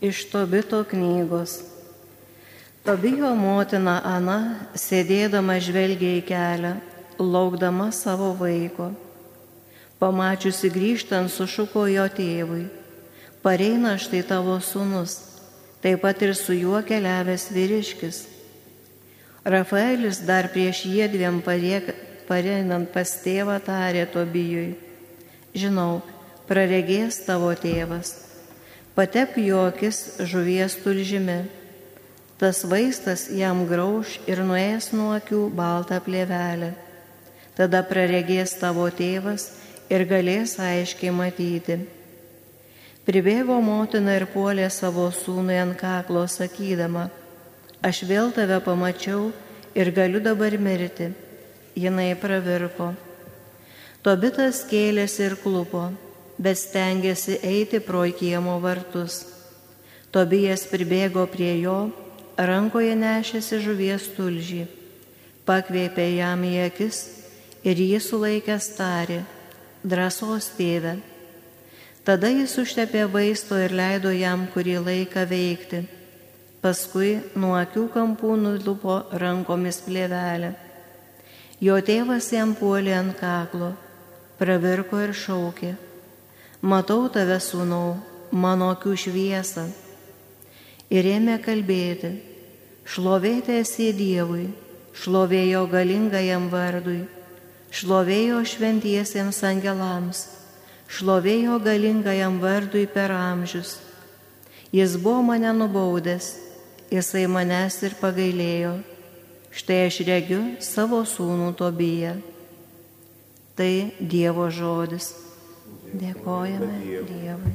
Iš Tobito knygos. Tobijo motina Ana sėdėdama žvelgia į kelią, laukdama savo vaiko. Pamačiusi grįžtant sušuko jo tėvui. Pareina štai tavo sunus, taip pat ir su juo keliavęs vyriškis. Rafaelis dar prieš jiedviem pareinant pas tėvą tarė Tobijui. Žinau, praregės tavo tėvas. Patep juokis žuvies tulžimi. Tas vaistas jam grauž ir nuės nuo akių baltą plėvelę. Tada praregės tavo tėvas ir galės aiškiai matyti. Pribėgo motina ir puolė savo sūnui ant kaklo sakydama, aš vėl tave pamačiau ir galiu dabar mirti. Jinai pravirko. Tobitas kėlėsi ir klupo, bet stengiasi eiti pro kiemo vartus. Tobijas pribėgo prie jo, rankoje nešėsi žuvies tulžį, pakvėpė jam į akis ir jį sulaikęs tarė, drąsos tėve. Tada jis užtepė vaisto ir leido jam kurį laiką veikti paskui nuo akių kampų nulupo rankomis plėvelę. Jo tėvas jam puolė ant kaklo, pravirko ir šaukė, matau tave sūnau, mano akių šviesą. Ir ėmė kalbėti, šlovėte esi Dievui, šlovėjo galingajam vardui, šlovėjo šventiesiems angelams, šlovėjo galingajam vardui per amžius. Jis buvo mane nubaudęs jisai manęs ir pagailėjo. Štai aš regiu savo sūnų Tobiją. Tai Dievo žodis. Dėkojame Dievui.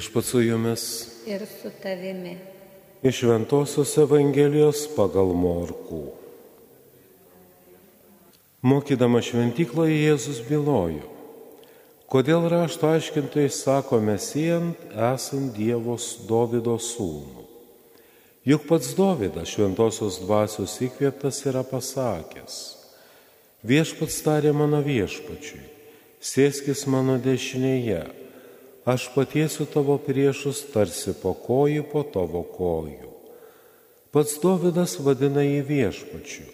Viešpat su jumis ir su tavimi. iš Ventosios Evangelijos pagal Morkų. Mokydama šventykloje Jėzus bylojo, kodėl rašto aiškintojai sako mesijant esant Dievos Dovido sūnų. Juk pats Dovydas šventosios dvasios įkvėptas yra pasakęs, viešpats tarė mano viešpačiui, sėskis mano dešinėje, aš patiesiu tavo priešus tarsi po kojų po tavo kojų. Pats Dovydas vadina jį viešpačiu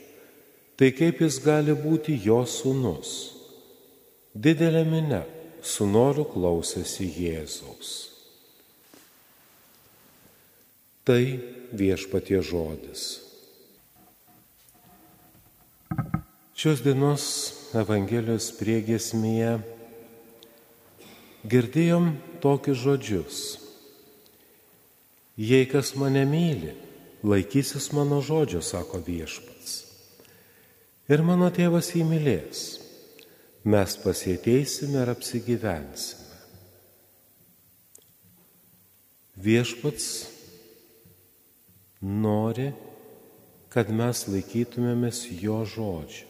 tai kaip jis gali būti jo sūnus? Didelė minė su noru klausėsi Jėzaus. Tai viešpatie žodis. Šios dienos Evangelijos priegesmėje girdėjom tokius žodžius. Jei kas mane myli, laikysis mano žodžio, sako viešpats ir mano tėvas jį mylės. Mes pasieteisime ir apsigyvensime. Viešpats nori, kad mes laikytumėmės jo žodžių.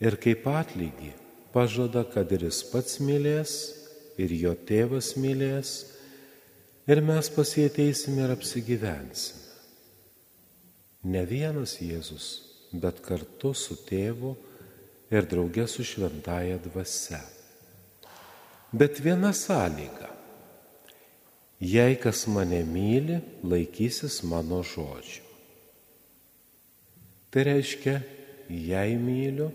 Ir kaip atlygį pažada, kad ir jis pats mylės, ir jo tėvas mylės, ir mes pasieteisime ir apsigyvensime. Ne vienas Jėzus bet kartu su tėvu ir draugė su šventaja dvasia. Bet viena sąlyga. Jei kas mane myli, laikysis mano žodžių. Tai reiškia, jei myliu,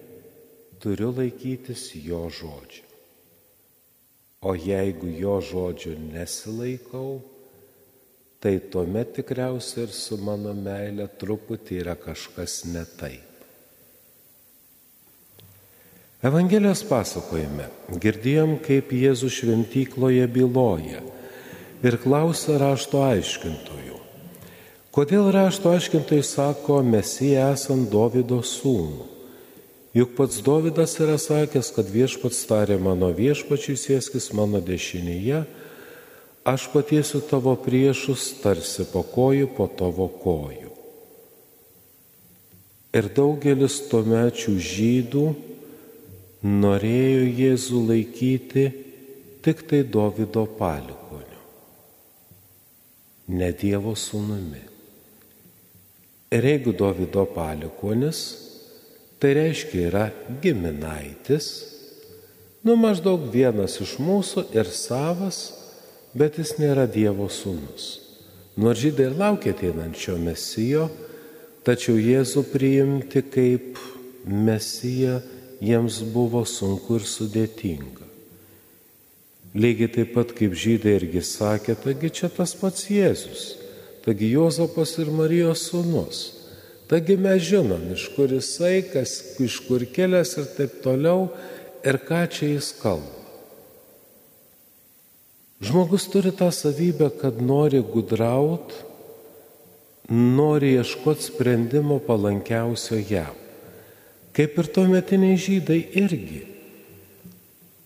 turiu laikytis jo žodžių. O jeigu jo žodžių nesilaikau, tai tuomet tikriausiai ir su mano meile truputį yra kažkas ne taip. Evangelijos pasakojime girdėjom, kaip Jėzus šventykloje byloja ir klausia rašto aiškintojų. Kodėl rašto aiškintojai sako, Mesija esant Davido sūnų? Juk pats Davidas yra sakęs, kad viešpats tarė mano viešpačiui sėskis mano dešinėje, aš patiesiu tavo priešus tarsi po kojų po tavo kojų. Ir daugelis tuomečių žydų norėjo Jėzų laikyti tik tai Davido palikoniu, ne Dievo sūnumi. Ir jeigu Davido palikonis, tai reiškia yra giminaitis, nu maždaug vienas iš mūsų ir savas, bet jis nėra Dievo sūnus. Nors žydai ir laukia ateinančio mesijo, tačiau Jėzų priimti kaip mesiją jiems buvo sunku ir sudėtinga. Lygiai taip pat kaip žydai irgi sakė, taigi čia tas pats Jėzus, taigi Jozapas ir Marijos sūnus. Taigi mes žinom, iš kur jisai, kas, iš kur kelias ir taip toliau, ir ką čia jis kalba. Žmogus turi tą savybę, kad nori gudraut, nori ieškoti sprendimo palankiausio jam. Kaip ir tuometiniai žydai irgi.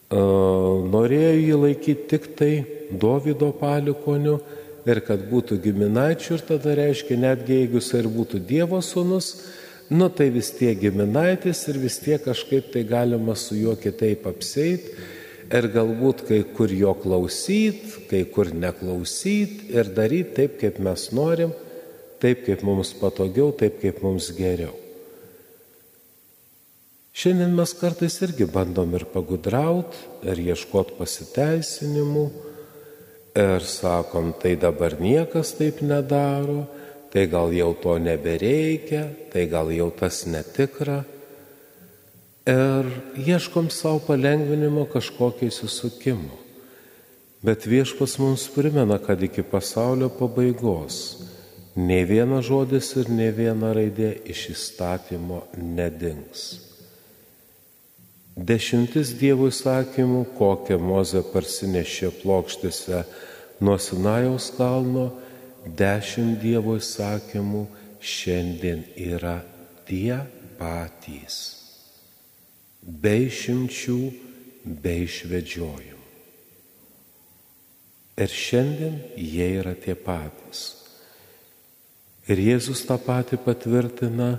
Norėjo jį laikyti tik tai Davido palikoniu ir kad būtų giminaičių ir tada reiškia, netgi jeigu jis ir būtų Dievo sūnus, nu tai vis tiek giminaitis ir vis tiek kažkaip tai galima su juo kitaip apseit ir galbūt kai kur jo klausyt, kai kur neklausyt ir daryti taip, kaip mes norim, taip, kaip mums patogiau, taip, kaip mums geriau. Šiandien mes kartais irgi bandom ir pagudraut, ir ieškoti pasiteisinimų, ir sakom, tai dabar niekas taip nedaro, tai gal jau to nebereikia, tai gal jau tas netikra ir ieškom savo palengvinimo kažkokio įsisukimo. Bet viešpas mums primena, kad iki pasaulio pabaigos ne vienas žodis ir ne viena raidė iš įstatymo nedings. Dešimtis Dievo įsakymų, kokią Moze parsinešė plokštėse nuo Sinajaus kalno, dešimt Dievo įsakymų šiandien yra tie patys. Be išimčių, be išvedžiojimų. Ir šiandien jie yra tie patys. Ir Jėzus tą patį patvirtina.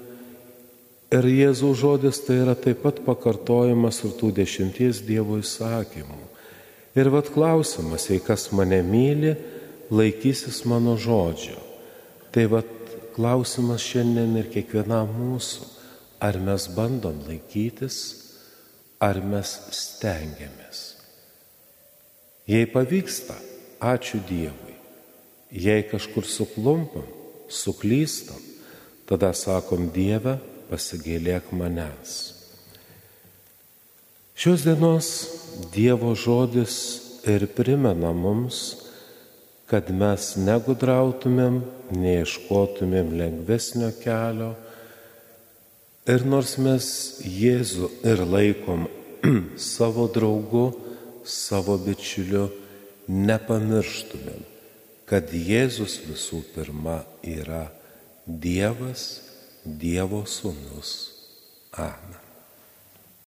Ir Jėzaus žodis tai yra taip pat pakartojimas ir tų dešimties Dievo įsakymų. Ir vad klausimas, jei kas mane myli, laikysis mano žodžio. Tai vad klausimas šiandien ir kiekvienam mūsų, ar mes bandom laikytis, ar mes stengiamės. Jei pavyksta, ačiū Dievui. Jei kažkur suklumpam, suklystam, tada sakom Dieve, pasigėlėk manęs. Šios dienos Dievo žodis ir primena mums, kad mes negudrautumėm, neieškotumėm lengvesnio kelio. Ir nors mes Jėzų ir laikom savo draugu, savo bičiuliu, nepamirštumėm, kad Jėzus visų pirma yra Dievas, Dievo sūnus. Amen.